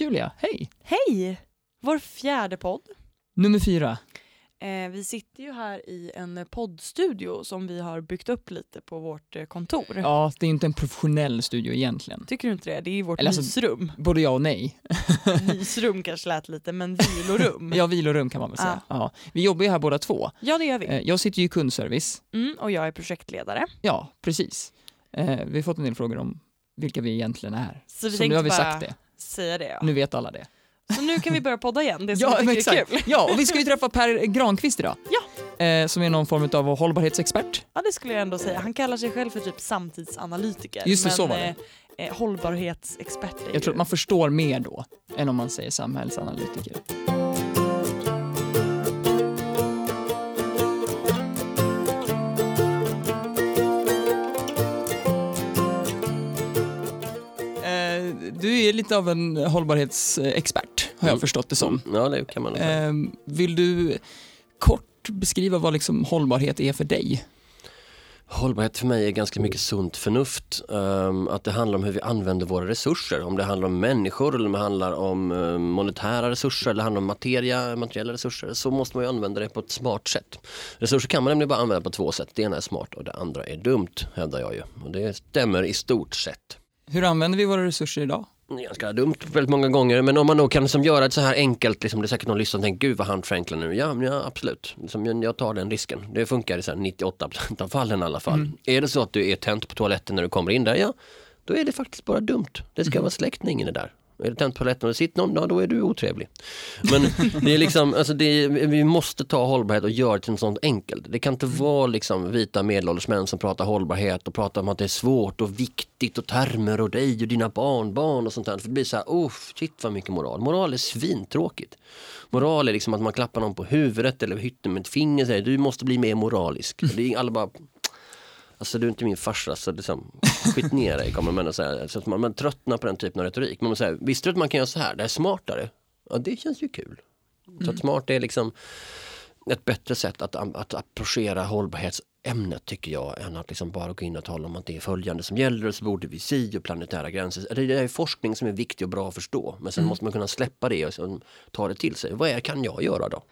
Julia, hej! Hej! Vår fjärde podd. Nummer fyra. Eh, vi sitter ju här i en poddstudio som vi har byggt upp lite på vårt eh, kontor. Ja, det är inte en professionell studio egentligen. Tycker du inte det? Det är ju vårt Eller alltså- mysrum. Både ja och nej. Mysrum kanske lät lite, men vilorum. Ja, vilorum kan man väl säga. Ja. Vi jobbar ju här båda två. Ja, det gör vi. Eh, Jag sitter ju i kundservice. Mm, och jag är projektledare. Ja, precis. Eh, Vi har fått en del frågor om vilka vi egentligen är. Så vi Så nu har vi bara sagt det. Säga det. Ja. Nu vet alla det. Så nu kan vi börja podda igen, det Ja, men exakt. kul. Ja, och vi ska ju träffa Per Granqvist idag. Ja. Eh, Som är någon form av hållbarhetsexpert. Ja, det skulle jag ändå säga. Han kallar sig själv för typ samtidsanalytiker. Just det, men, så var det. Eh, eh, hållbarhetsexpert Jag tror att man förstår mer då än om man säger samhällsanalytiker. Är lite av en hållbarhetsexpert, har jag Mm. förstått det som. Ja, det kan man nog säga. Eh, Vill du kort beskriva vad liksom hållbarhet är för dig? Hållbarhet för mig är ganska mycket sunt förnuft. Ehm, att det handlar om hur vi använder våra resurser. Om det handlar om människor eller om det handlar om eh, monetära resurser eller handlar om materia, materiella resurser så måste man ju använda det på ett smart sätt. Resurser kan man nämligen bara använda på två sätt. Det ena är smart och det andra är dumt hävdar jag ju. Och det stämmer i stort sett. Hur använder vi våra resurser idag? Ganska dumt väldigt många gånger men om man då kan liksom göra det så här enkelt, liksom, det är säkert någon lyssnare som tänker gud vad han förenklar nu. Ja, ja absolut, liksom, jag- tar den risken. Det funkar i så här 98% av fallen i alla fall. Är det så att du är tänt på toaletten när du kommer in där, ja då är det faktiskt bara dumt. Det ska vara släckt när ingen är där. Är det tänt på toaletten och det sitter någon, ja, då är du otrevlig. Men det är liksom, alltså det är, vi måste ta hållbarhet och göra det till något sånt enkelt. Det kan inte vara liksom vita medelålders män som pratar hållbarhet och pratar om att det är svårt och viktigt och termer och dig och dina barnbarn och sånt där. För det blir så här, oh shit vad mycket moral. Moral är svintråkigt. Moral är liksom att man klappar någon på huvudet eller hytten med ett finger och säger du måste bli mer moralisk. Det är alla bara Alltså du är inte min farsa så liksom, skit ner dig kommer man att säga. Så att man, man tröttnar på den typen av retorik. Man säger, visste du att man kan göra så här? Det är smartare. Ja det känns ju kul. Så att smart är liksom ett bättre sätt att, att approchera hållbarhetsämnet tycker jag än att liksom bara gå in och tala om att det är följande som gäller och så borde vi si och planetära gränser. Det är forskning som är viktig och bra att förstå men sen måste man kunna släppa det och ta det till sig. Vad är, kan jag göra då?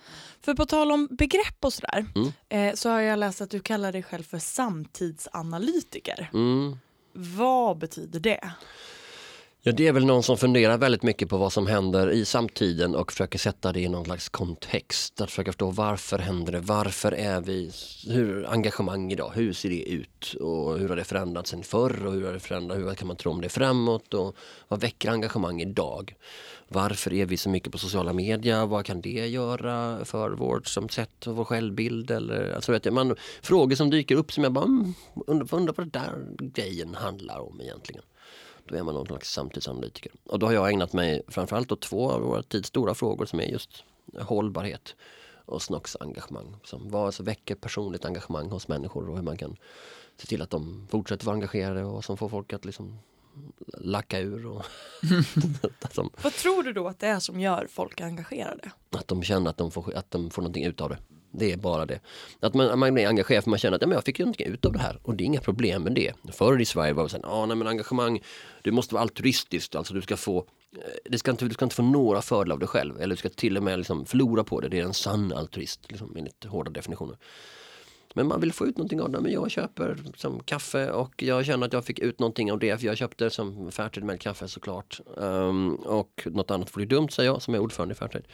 För på tal om begrepp och sådär, Mm. eh, så har jag läst att du kallar dig själv för samtidsanalytiker. Mm. Vad betyder det? Ja, det är väl någon som funderar väldigt mycket på vad som händer i samtiden och försöker sätta det i någon slags kontext. Att försöka förstå varför händer det? Varför är vi, hur engagemang idag, hur ser det ut? Och hur har det förändrats sen förr och hur har det förändrats, hur kan man tro om det framåt? Och vad väcker engagemang idag? Varför är vi så mycket på sociala medier? Vad kan det göra för vårt som sätt och vår självbild? Eller, alltså vet jag, man, frågor som dyker upp som jag bara mm, undrar, undrar vad det där grejen handlar om egentligen. Då är man någon slags samtidsanalytiker. Och då har jag ägnat mig framförallt åt två av våra tids stora frågor som är just hållbarhet och SNOX engagemang. Som vad som väcker personligt engagemang hos människor och hur man kan se till att de fortsätter vara engagerade och som får folk att liksom lacka ur och de, Vad tror du då att det är som gör folk engagerade? att de känner att de, får, att de får någonting ut av det. Det är bara det. Att man, man blir engagerad för man känner att ja, men jag fick ju någonting ut av det här och det är inga problem med det. Förr i Sverige var det såhär, ah, nej, men engagemang, det måste vara altruistiskt, alltså du ska få eh, det ska inte, du ska inte få några fördelar av det själv eller du ska till och med liksom förlora på det. Det är en sann altruist liksom, enligt hårda definitioner. Men man vill få ut någonting av det. Men jag köper som kaffe och jag känner att jag fick ut någonting av det. För jag köpte som Fairtrade med kaffe såklart. Um, och något annat vore dumt säger jag som är ordförande i Fairtrade.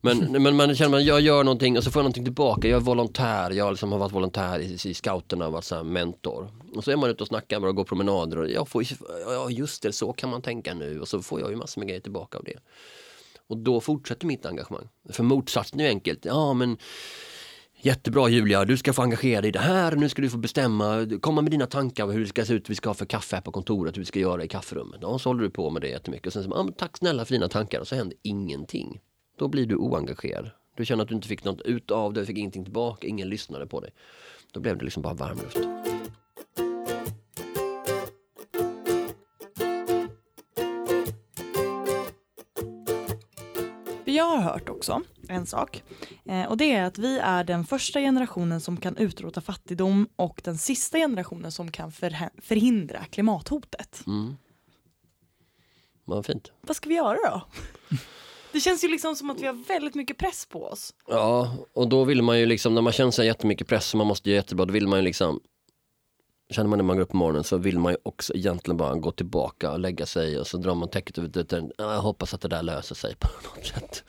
Men, men man känner att jag gör någonting och så får jag någonting tillbaka. Jag är volontär. Jag liksom har varit volontär i, i scouterna och varit så mentor. Och så är man ute och snackar och går promenader. Och jag får, ja just det, så kan man tänka nu. Och så får jag ju massor med grejer tillbaka av det. Och då fortsätter mitt engagemang. För motsatsen är ju enkelt. Ja men Jättebra Julia, du ska få engagera dig i det här. Nu ska du få bestämma, komma med dina tankar om hur det ska se ut, vi ska ha för kaffe här på kontoret, hur vi ska göra i kafferummet. Ja, så håller du på med det jättemycket. Och sen så, ah, tack snälla för dina tankar och så händer ingenting. Då blir du oengagerad. Du känner att du inte fick något ut av det, fick ingenting tillbaka, ingen lyssnade på dig. Då blev det liksom bara varmluft. Jag har hört också en sak eh, och det är att vi är den första generationen som kan utrota fattigdom och den sista generationen som kan förhindra klimathotet. Mm. Vad fint. Vad ska vi göra då? Det känns ju liksom som att vi har väldigt mycket press på oss. Ja, och då vill man ju liksom, när man känner sig jättemycket press och man måste göra jättebra, då vill man ju liksom Känner man när man går upp på morgonen så vill man ju också egentligen bara gå tillbaka och lägga sig och så drar man täcket över dörren. Jag hoppas att det där löser sig på något sätt.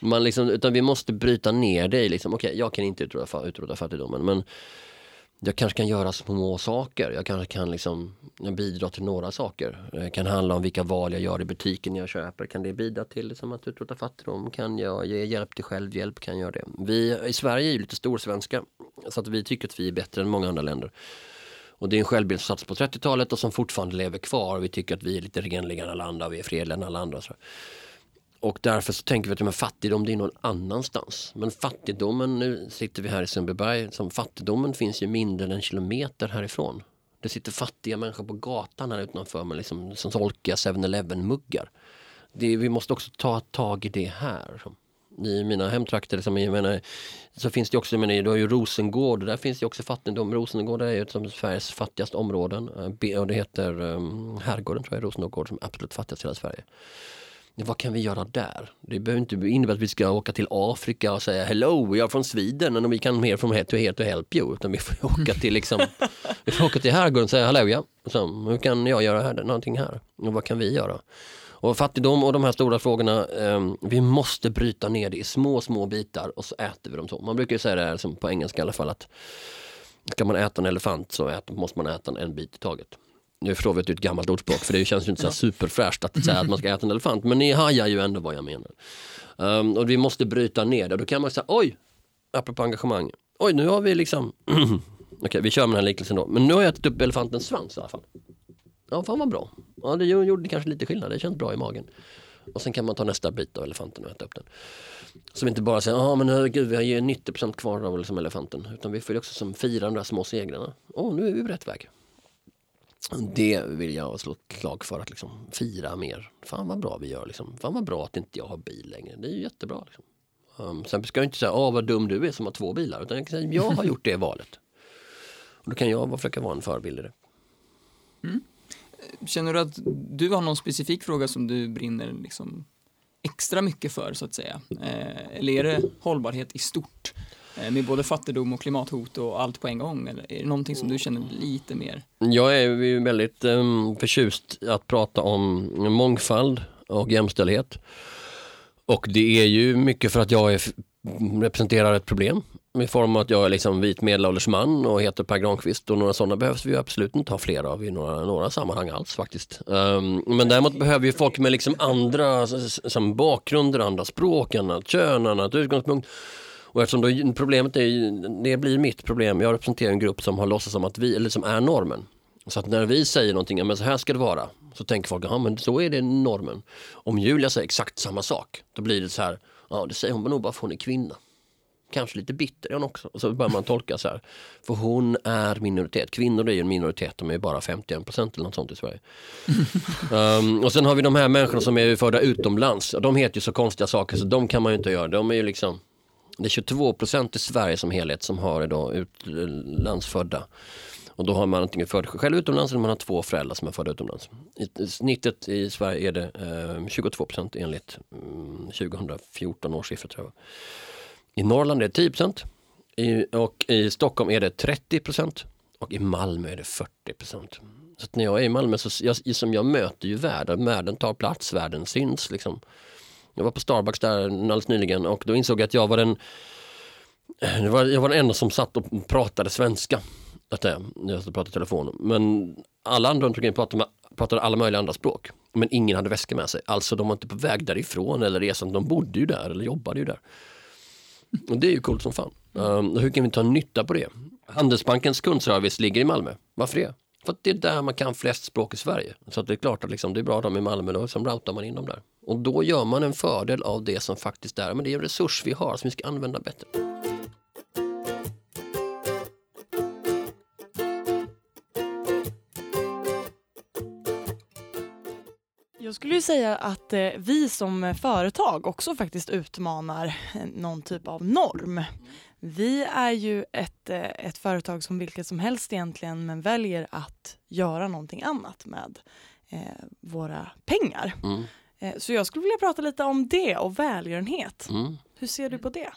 Man liksom, utan vi måste bryta ner det i liksom, okej okay, jag kan inte utrota, utrota fattigdomen men jag kanske kan göra små saker. Jag kanske kan liksom bidra till några saker. Det kan handla om vilka val jag gör i butiken jag köper. Kan det bidra till liksom att utrota fattigdom? Kan jag ge hjälp till självhjälp? Kan jag göra det? Vi i Sverige är ju lite storsvenska så att vi tycker att vi är bättre än många andra länder. Och det är en självbild som sattes på 30-talet och som fortfarande lever kvar. Vi tycker att vi är lite renligare än alla andra, vi är fredligare än alla andra. Så. Och därför så tänker vi att men fattigdom det är någon annanstans. Men fattigdomen, nu sitter vi här i Sundbyberg, som fattigdomen finns ju mindre än en kilometer härifrån. Det sitter fattiga människor på gatan här utanför med liksom, som solkiga 7-Eleven muggar. Vi måste också ta tag i det här. I mina hemtrakter, liksom, jag menar, så finns det också, jag menar, du har ju Rosengård, där finns det också fattigdom. Rosengård är ju ett av Sveriges fattigaste områden. Eh, och det heter um, Herrgården tror jag, Rosengård som är absolut fattigast i hela Sverige vad kan vi göra där? Det behöver inte innebära att vi ska åka till Afrika och säga hello, jag är från Sweden och vi kan mer från here to here to help you. Utan vi får åka till liksom, vi får åka till herrgården och säga hallå ja, så, hur kan jag göra här, någonting här? Och vad kan vi göra? Och fattigdom och de här stora frågorna, eh, vi måste bryta ner det i små, små bitar och så äter vi dem så. Man brukar säga det här som på engelska i alla fall att ska man äta en elefant så äter, måste man äta en bit i taget nu förstår vi att det är ett gammalt ordspråk för det känns ju inte så superfräscht att säga att man ska äta en elefant men ni hajar ju ändå vad jag menar. Um, och vi måste bryta ner det. Då kan man säga oj, apropå engagemang, oj nu har vi liksom, okej okay, vi kör med den här liknelsen då, men nu har jag ätit upp elefantens svans i alla fall. Ja, fan vad bra. Ja, det gjorde kanske lite skillnad, det känns bra i magen. Och sen kan man ta nästa bit av elefanten och äta upp den. Som inte bara säger, ja men gud vi har ju 90% kvar av liksom elefanten. Utan vi får också som fira de där små segrarna. Åh, nu är vi på rätt väg. Det vill jag slå ett slag för att liksom fira mer. Fan vad bra vi gör liksom. Fan vad bra att inte jag har bil längre. Det är ju jättebra. Liksom. Um, sen ska jag inte säga, åh vad dum du är som har två bilar. Utan jag kan säga, jag har gjort det valet. Och då kan jag försöka vara en förebild i det. Mm. Känner du att du har någon specifik fråga som du brinner liksom extra mycket för så att säga? Eh, eller är det hållbarhet i stort? Eh, med både fattigdom och klimathot och allt på en gång? Eller är det någonting som du känner lite mer? Jag är väldigt um, förtjust att prata om mångfald och jämställdhet. Och det är ju mycket för att jag är, representerar ett problem i form av att jag är liksom vit medelålders man och heter Per Granqvist och några sådana behövs vi absolut inte ha fler av i några, några sammanhang alls faktiskt. Um, men däremot behöver ju folk med liksom andra som bakgrunder, andra språk, annat kön, annat utgångspunkt. Och eftersom då, problemet är, det blir mitt problem, jag representerar en grupp som har låtsats som att vi, eller som är normen. Så att när vi säger någonting, men så här ska det vara, så tänker folk, ja men så är det normen. Om Julia säger exakt samma sak, då blir det så här, ja det säger hon nog bara för hon är kvinna. Kanske lite bitter är hon också. Och så börjar man tolka så här. För hon är minoritet. Kvinnor är ju en minoritet, de är bara 51 procent eller något sånt i Sverige. um, och sen har vi de här människorna som är födda utomlands. De heter ju så konstiga saker så de kan man ju inte göra. De är ju liksom det är 22 procent i Sverige som helhet som har idag utlandsfödda. Och då har man antingen född själv utomlands eller man har två föräldrar som är födda utomlands. I, snittet i Sverige är det eh, 22 procent enligt mm, 2014 års siffror tror jag. I Norrland är det 10 procent. Och i Stockholm är det 30 procent. Och i Malmö är det 40 procent. Så när jag är i Malmö så jag, som jag möter ju världen, världen tar plats, världen syns liksom. Jag var på Starbucks där alldeles nyligen och då insåg jag att jag var den jag var, den enda som satt och pratade svenska. Att det, jag pratade i telefon. Men alla andra runt omkring pratade, pratade alla möjliga andra språk. Men ingen hade väska med sig. Alltså de var inte på väg därifrån eller resan. De bodde ju där eller jobbade ju där. Och det är ju coolt som fan. Um, hur kan vi ta nytta på det? Handelsbankens kundservice ligger i Malmö. Varför det? För att det är där man kan flest språk i Sverige. Så det är klart att liksom, det är bra de i Malmö, då som routar man in dem där. Och då gör man en fördel av det som faktiskt är, men det är en resurs vi har som vi ska använda bättre. Jag skulle ju säga att eh, vi som företag också faktiskt utmanar eh, någon typ av norm. Vi är ju ett, eh, ett företag som vilket som helst egentligen men väljer att göra någonting annat med eh, våra pengar. Mm. Eh, så jag skulle vilja prata lite om det och välgörenhet. Mm. Hur ser du på det?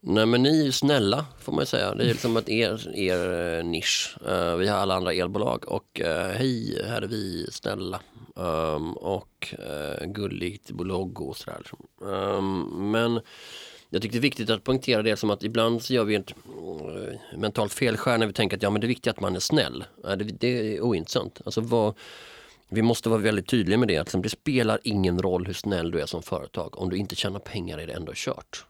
Nej men ni är ju snälla får man ju säga. Det är liksom att er, er eh, nisch. Eh, vi har alla andra elbolag och eh, hej, här är vi snälla. Um, och uh, gulligt logo och sådär. Um, men jag tycker det är viktigt att poängtera det som att ibland så gör vi ett eh, mentalt felskär när vi tänker att ja men det är viktigt att man är snäll. Det, det, är ointressant. Alltså vad, vi måste vara väldigt tydliga med det. Att liksom, det spelar ingen roll hur snäll du är som företag. Om du inte tjänar pengar är det ändå kört.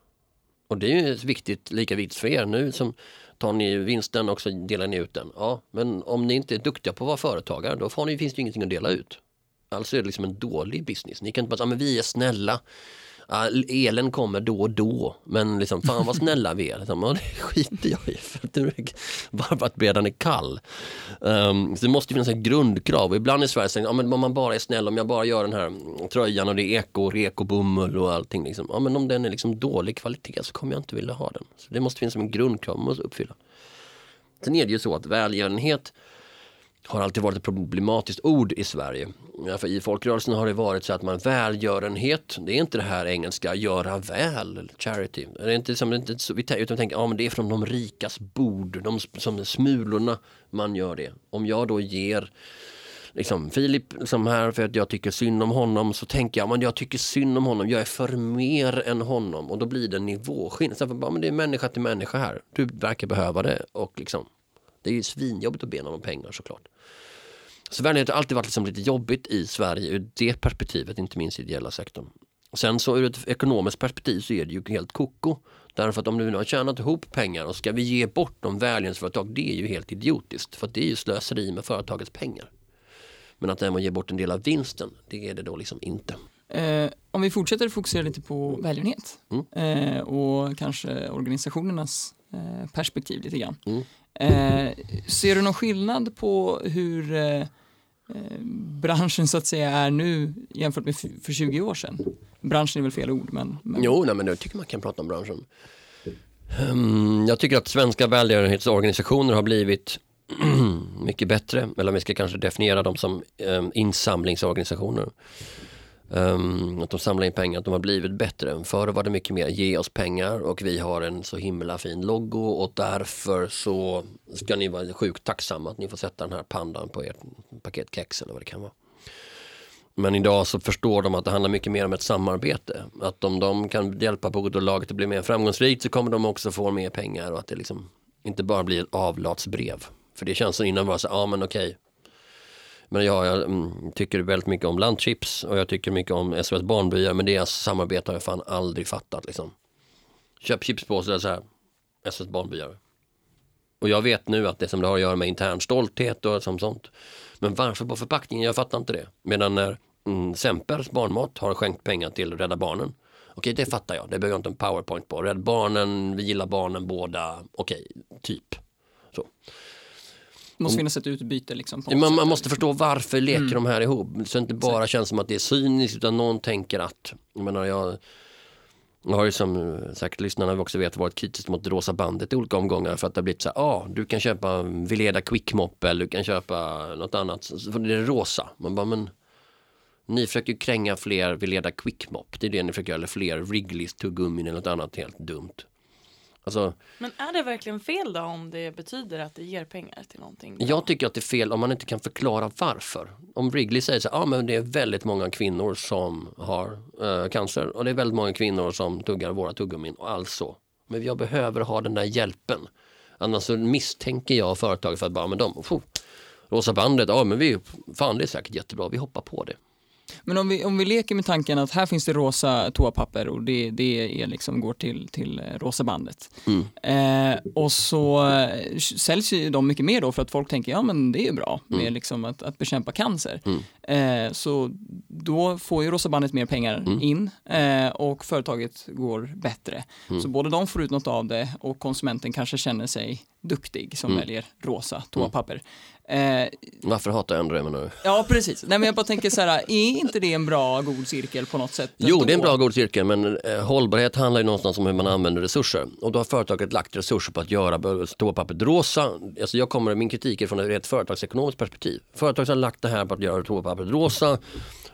Och det är ju viktigt, lika viktigt för er nu som tar ni vinsten och så delar ni ut den. Ja, men om ni inte är duktiga på att vara företagare då får ni, finns det ingenting att dela ut. Alltså är det liksom en dålig business. Ni kan inte bara säga, men vi är snälla. Ja, elen kommer då och då, men liksom, fan vad snälla vi är. Liksom, ja, det skiter jag i, för bara för att brädan är kall. Um, så det måste finnas ett grundkrav. ibland i Sverige säger ja, men om man bara är snäll, om jag bara gör den här tröjan och det är eko, reko, bomull och allting. Liksom. Ja, men om den är liksom dålig kvalitet så kommer jag inte vilja ha den. Så Det måste finnas en grundkrav man måste uppfylla. Sen är det ju så att välgörenhet har alltid varit ett problematiskt ord i Sverige. Ja, för I folkrörelsen har det varit så att man välgörenhet, det är inte det här engelska göra väl, charity. Det är inte som, inte så, vi utan tänker ja, det är från de rikas bord, de som smulorna man gör det. Om jag då ger liksom, Filip som här för att jag tycker synd om honom så tänker jag men jag tycker synd om honom, jag är för mer än honom och då blir det en nivåskillnad. Men det är människa till människa här, du verkar behöva det och liksom det är ju svinjobbigt att be någon om pengar såklart. Så värdighet har alltid varit liksom lite jobbigt i Sverige ur det perspektivet, inte minst i ideella sektorn. Sen så ur ett ekonomiskt perspektiv så är det ju helt koko. Därför att om du nu har tjänat ihop pengar och ska vi ge bort dem välgörenhetsföretag, det är ju helt idiotiskt. För det är ju slöseri med företagets pengar. Men att däremot ge bort en del av vinsten, det är det då liksom inte. Eh, om vi fortsätter fokusera lite på välgörenhet Mm. eh, och kanske organisationernas eh, perspektiv lite grann. Mm. Eh, ser du någon skillnad på hur eh, eh, branschen så att säga är nu jämfört med för 20 år sedan? Branschen är väl fel ord men, men Jo, nej, men jag tycker man kan prata om branschen. Um, jag tycker att svenska välgörenhetsorganisationer har blivit mycket bättre, eller vi ska kanske definiera dem som um, insamlingsorganisationer. Um, att de samlar in pengar, att de har blivit bättre. Förr var det mycket mer ge oss pengar och vi har en så himla fin logo och därför så ska ni vara sjukt tacksamma att ni får sätta den här pandan på ert paket kex eller vad det kan vara. Men idag så förstår de att det handlar mycket mer om ett samarbete. Att om de kan hjälpa moderlaget att bli mer framgångsrikt så kommer de också få mer pengar och att det liksom inte bara blir ett avlatsbrev. För det känns som innan var så, ja men okej. Men ja, jag mm, tycker väldigt mycket om Landchips och jag tycker mycket om SOS Barnbyar men deras samarbete har jag fan aldrig fattat liksom. Köp chipspåsar så här, SOS Barnbyar. Och jag vet nu att det som det har att göra med intern stolthet och som sånt. Men varför på förpackningen? Jag fattar inte det. Medan när mm, Sempers barnmat har skänkt pengar till Rädda Barnen. Okej, det fattar jag. Det behöver jag inte en powerpoint på. Rädda Barnen, vi gillar barnen båda. Okej, typ. Så det måste finnas ett utbyte liksom. Man, man måste förstå varför leker Mm. de här ihop. Så det inte bara känns som att det är cyniskt utan någon tänker att, jag menar jag jag har ju som säkert lyssnarna också vet varit kritisk mot Rosa bandet i olika omgångar för att det har blivit så här, ah, du kan köpa Veleda Quickmop eller du kan köpa något annat, för det är rosa. Man bara men ni försöker kränga fler Veleda Quickmop, det är det ni försöker göra, eller fler Wrigley's tuggummin eller något annat helt dumt. Alltså Men är det verkligen fel då om det betyder att det ger pengar till någonting? bra? Jag tycker att det är fel om man inte kan förklara varför. Om Wrigley säger så här, ja men det är väldigt många kvinnor som har eh, cancer och det är väldigt många kvinnor som tuggar våra tuggummin och alltså. Men jag behöver ha den där hjälpen. Annars så misstänker jag företaget för att bara, men de, oh, Rosa bandet, ja men vi, fan det är säkert jättebra, vi hoppar på det. Men om vi, om vi leker med tanken att här finns det rosa toapapper och det, det är liksom går till, till rosa bandet. Mm. Eh, och så eh, säljs ju de mycket mer då för att folk tänker ja men det är bra med Mm. liksom att, att bekämpa cancer. Mm. Eh, så då får ju rosa bandet mer pengar Mm. in eh, och företaget går bättre. Mm. Så både de får ut något av det och konsumenten kanske känner sig duktig som Mm. väljer rosa toapapper. Eh, Varför hatar jag ändå det menar du? ja, precis. Nej, men jag bara tänker så här, är inte det en bra god cirkel på något sätt? Jo, det är en bra god cirkel men eh, hållbarhet handlar ju någonstans om hur man använder resurser. Och då har företaget lagt resurser på att göra toapappret rosa. Alltså jag kommer, min kritik är från ett företagsekonomiskt perspektiv. Företaget har lagt det här på att göra toapappret rosa.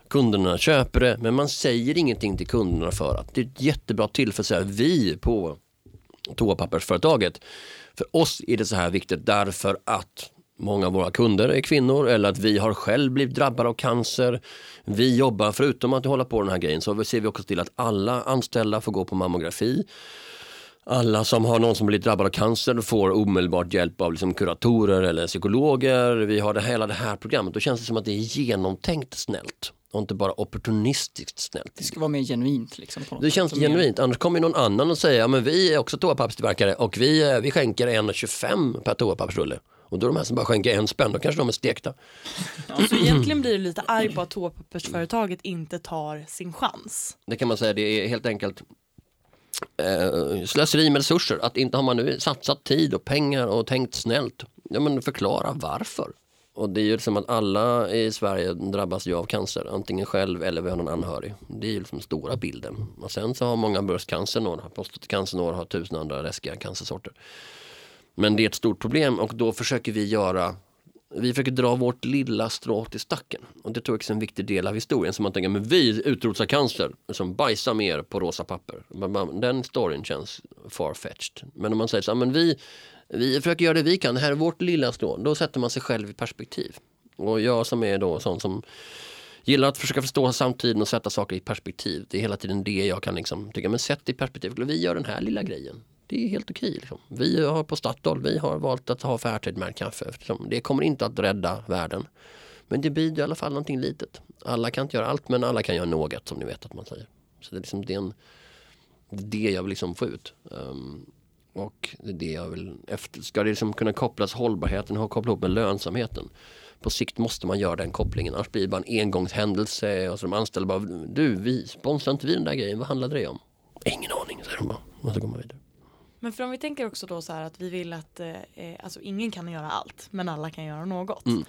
Kunderna köper det, men man säger ingenting till kunderna för att det är ett jättebra tillfälle att säga vi på toapappersföretaget. För oss är det så här viktigt därför att många av våra kunder är kvinnor eller att vi har själv blivit drabbade av cancer. Vi jobbar, förutom att hålla på den här grejen, så ser vi också till att alla anställda får gå på mammografi. Alla som har någon som blivit drabbad av cancer får omedelbart hjälp av liksom kuratorer eller psykologer. Vi har det, hela det här programmet. Då känns det som att det är genomtänkt snällt och inte bara opportunistiskt snällt. Det ska vara mer genuint liksom. Det sätt, känns som genuint, annars kommer någon annan och säger ja, men vi är också toapapperstillverkare och vi, eh, vi skänker 1,25 per toapappersrulle. Och då är de här som bara skänker en spänn, då kanske de är stekta. Så egentligen blir du lite arg på att toapappersföretaget inte tar sin chans. Det kan man säga, det är helt enkelt eh, slöseri med resurser. Att inte har man nu satsat tid och pengar och tänkt snällt. Ja men förklara varför. Och det är ju som att alla i Sverige drabbas ju av cancer, antingen själv eller vi har någon anhörig. Det är ju liksom stora bilden. Och sen så har många bröstcancer, några har prostatacancer, några har tusen andra läskiga cancersorter. Men det är ett stort problem och då försöker vi göra vi försöker dra vårt lilla strå till stacken. Och det tror jag är en viktig del av historien. Så man tänker, men vi utrotar cancer, som bajsar mer på rosa papper. Den storyn känns farfetched. Men om man säger så här, men vi, vi försöker göra det vi kan, det här är vårt lilla strå. Då sätter man sig själv i perspektiv. Och jag som är då sån som gillar att försöka förstå samtiden och sätta saker i perspektiv. Det är hela tiden det jag kan liksom tycka, men sätt i perspektiv. Vi gör den här lilla grejen. Det är helt okej. Liksom. Vi har på Statoil, vi har valt att ha Fairtrade med kaffe. Liksom. Det kommer inte att rädda världen. Men det blir i alla fall någonting litet. Alla kan inte göra allt men alla kan göra något som ni vet att man säger. Så det är liksom det, är en, det jag vill liksom få ut. Um, och det är det jag vill efter. Ska det liksom kunna kopplas hållbarheten och koppla ihop med lönsamheten. På sikt måste man göra den kopplingen. Annars blir det bara en engångshändelse och så de anställda bara Du, vi sponsrar inte vi den där grejen. Vad handlade det om? Ingen aning, säger de bara. Och så går man vidare. Men för om vi tänker också då så här att vi vill att eh, eh, alltså ingen kan göra allt men alla kan göra något. Mm.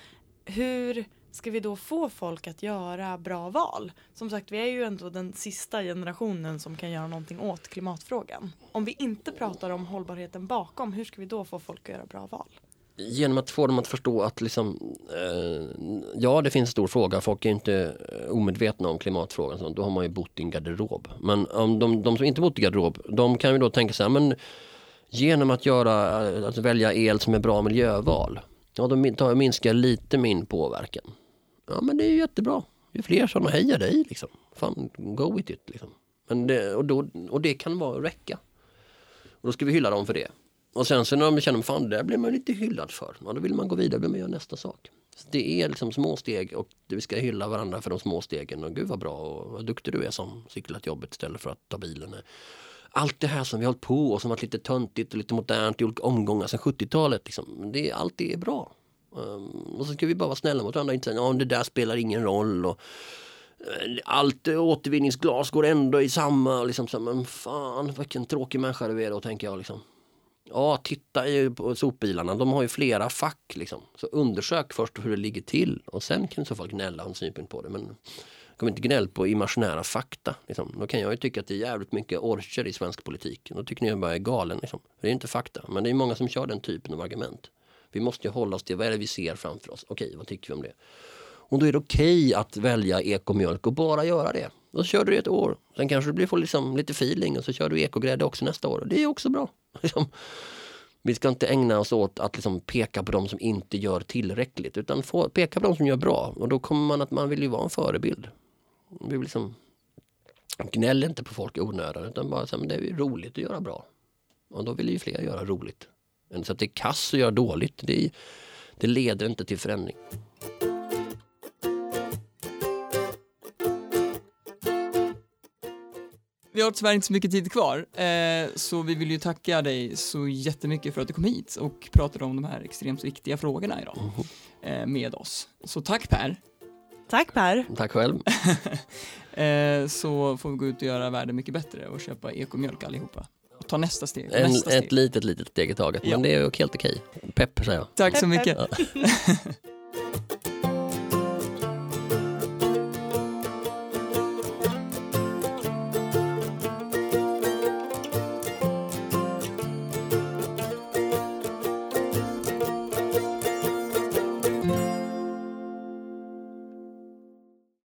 Hur ska vi då få folk att göra bra val? Som sagt vi är ju ändå den sista generationen som kan göra någonting åt klimatfrågan. Om vi inte pratar om hållbarheten bakom hur ska vi då få folk att göra bra val? Genom att få dem att förstå att liksom, eh, ja det finns en stor fråga, folk är inte eh, omedvetna om klimatfrågan, så då har man ju bott i en garderob. Men om de, de som inte bott i garderob, de kan ju då tänka så här, men genom att göra, eh, att välja el som är bra miljöval, ja då tar minskar lite min påverkan. Ja men det är ju jättebra, ju fler som hejar dig liksom. Fan, go with it liksom. Men det, och, då, och det kan vara räcka. Och då ska vi hylla dem för det. Och sen så när de känner, fan det där blir man lite hyllad för. Ja, då vill man gå vidare, vill man göra nästa sak. Så det är liksom små steg och vi ska hylla varandra för de små stegen. Och gud vad bra och vad duktig du är som cyklar till jobbet istället för att ta bilen. Allt det här som vi har hållit på och som varit lite töntigt och lite modernt i olika omgångar sedan 70-talet. Liksom. Det, allt det är bra. Um, och så ska vi bara vara snälla mot varandra. Inte säga, ja, det där spelar ingen roll. Och, eh, allt återvinningsglas går ändå i samma. Liksom, så, men fan vilken tråkig människa du är då tänker jag. Liksom. Ja, titta i, på sopbilarna. De har ju flera fack. Liksom. Så undersök först hur det ligger till och sen kan så folk gnälla och ha synpunkt på det. Men kom inte gnäll på imaginära fakta. Liksom. Då kan jag ju tycka att det är jävligt mycket orcher i svensk politik. Då tycker ni jag bara är galen. Liksom. Det är inte fakta. Men det är många som kör den typen av argument. Vi måste ju hålla oss till vad är det vi ser framför oss. Okej, vad tycker vi om det? Och då är det okej att välja ekomjölk och bara göra det. Och så kör du ett år. Sen kanske du får liksom lite feeling och så kör du ekogrädde också nästa år. Det är också bra. Liksom. Vi ska inte ägna oss åt att liksom peka på de som inte gör tillräckligt utan få, peka på de som gör bra. Och då kommer man att man vill ju vara en förebild. Vi vill liksom gnäll inte på folk i onödan utan bara säga det är ju roligt att göra bra. Och då vill ju fler göra roligt. Så att det är kass att göra dåligt, det, det leder inte till förändring. Vi har tyvärr inte så mycket tid kvar, eh, så vi vill ju tacka dig så jättemycket för att du kom hit och pratade om de här extremt viktiga frågorna idag eh, med oss. Så tack Per! Tack Per! Tack själv. Eh, så får vi gå ut och göra världen mycket bättre och köpa ekomjölk allihopa. och ta nästa steg. En, nästa steg. ett litet, litet steg i taget. Ja. Men det är helt okej. Pepp säger jag. Tack så Pepp, mycket. pepp.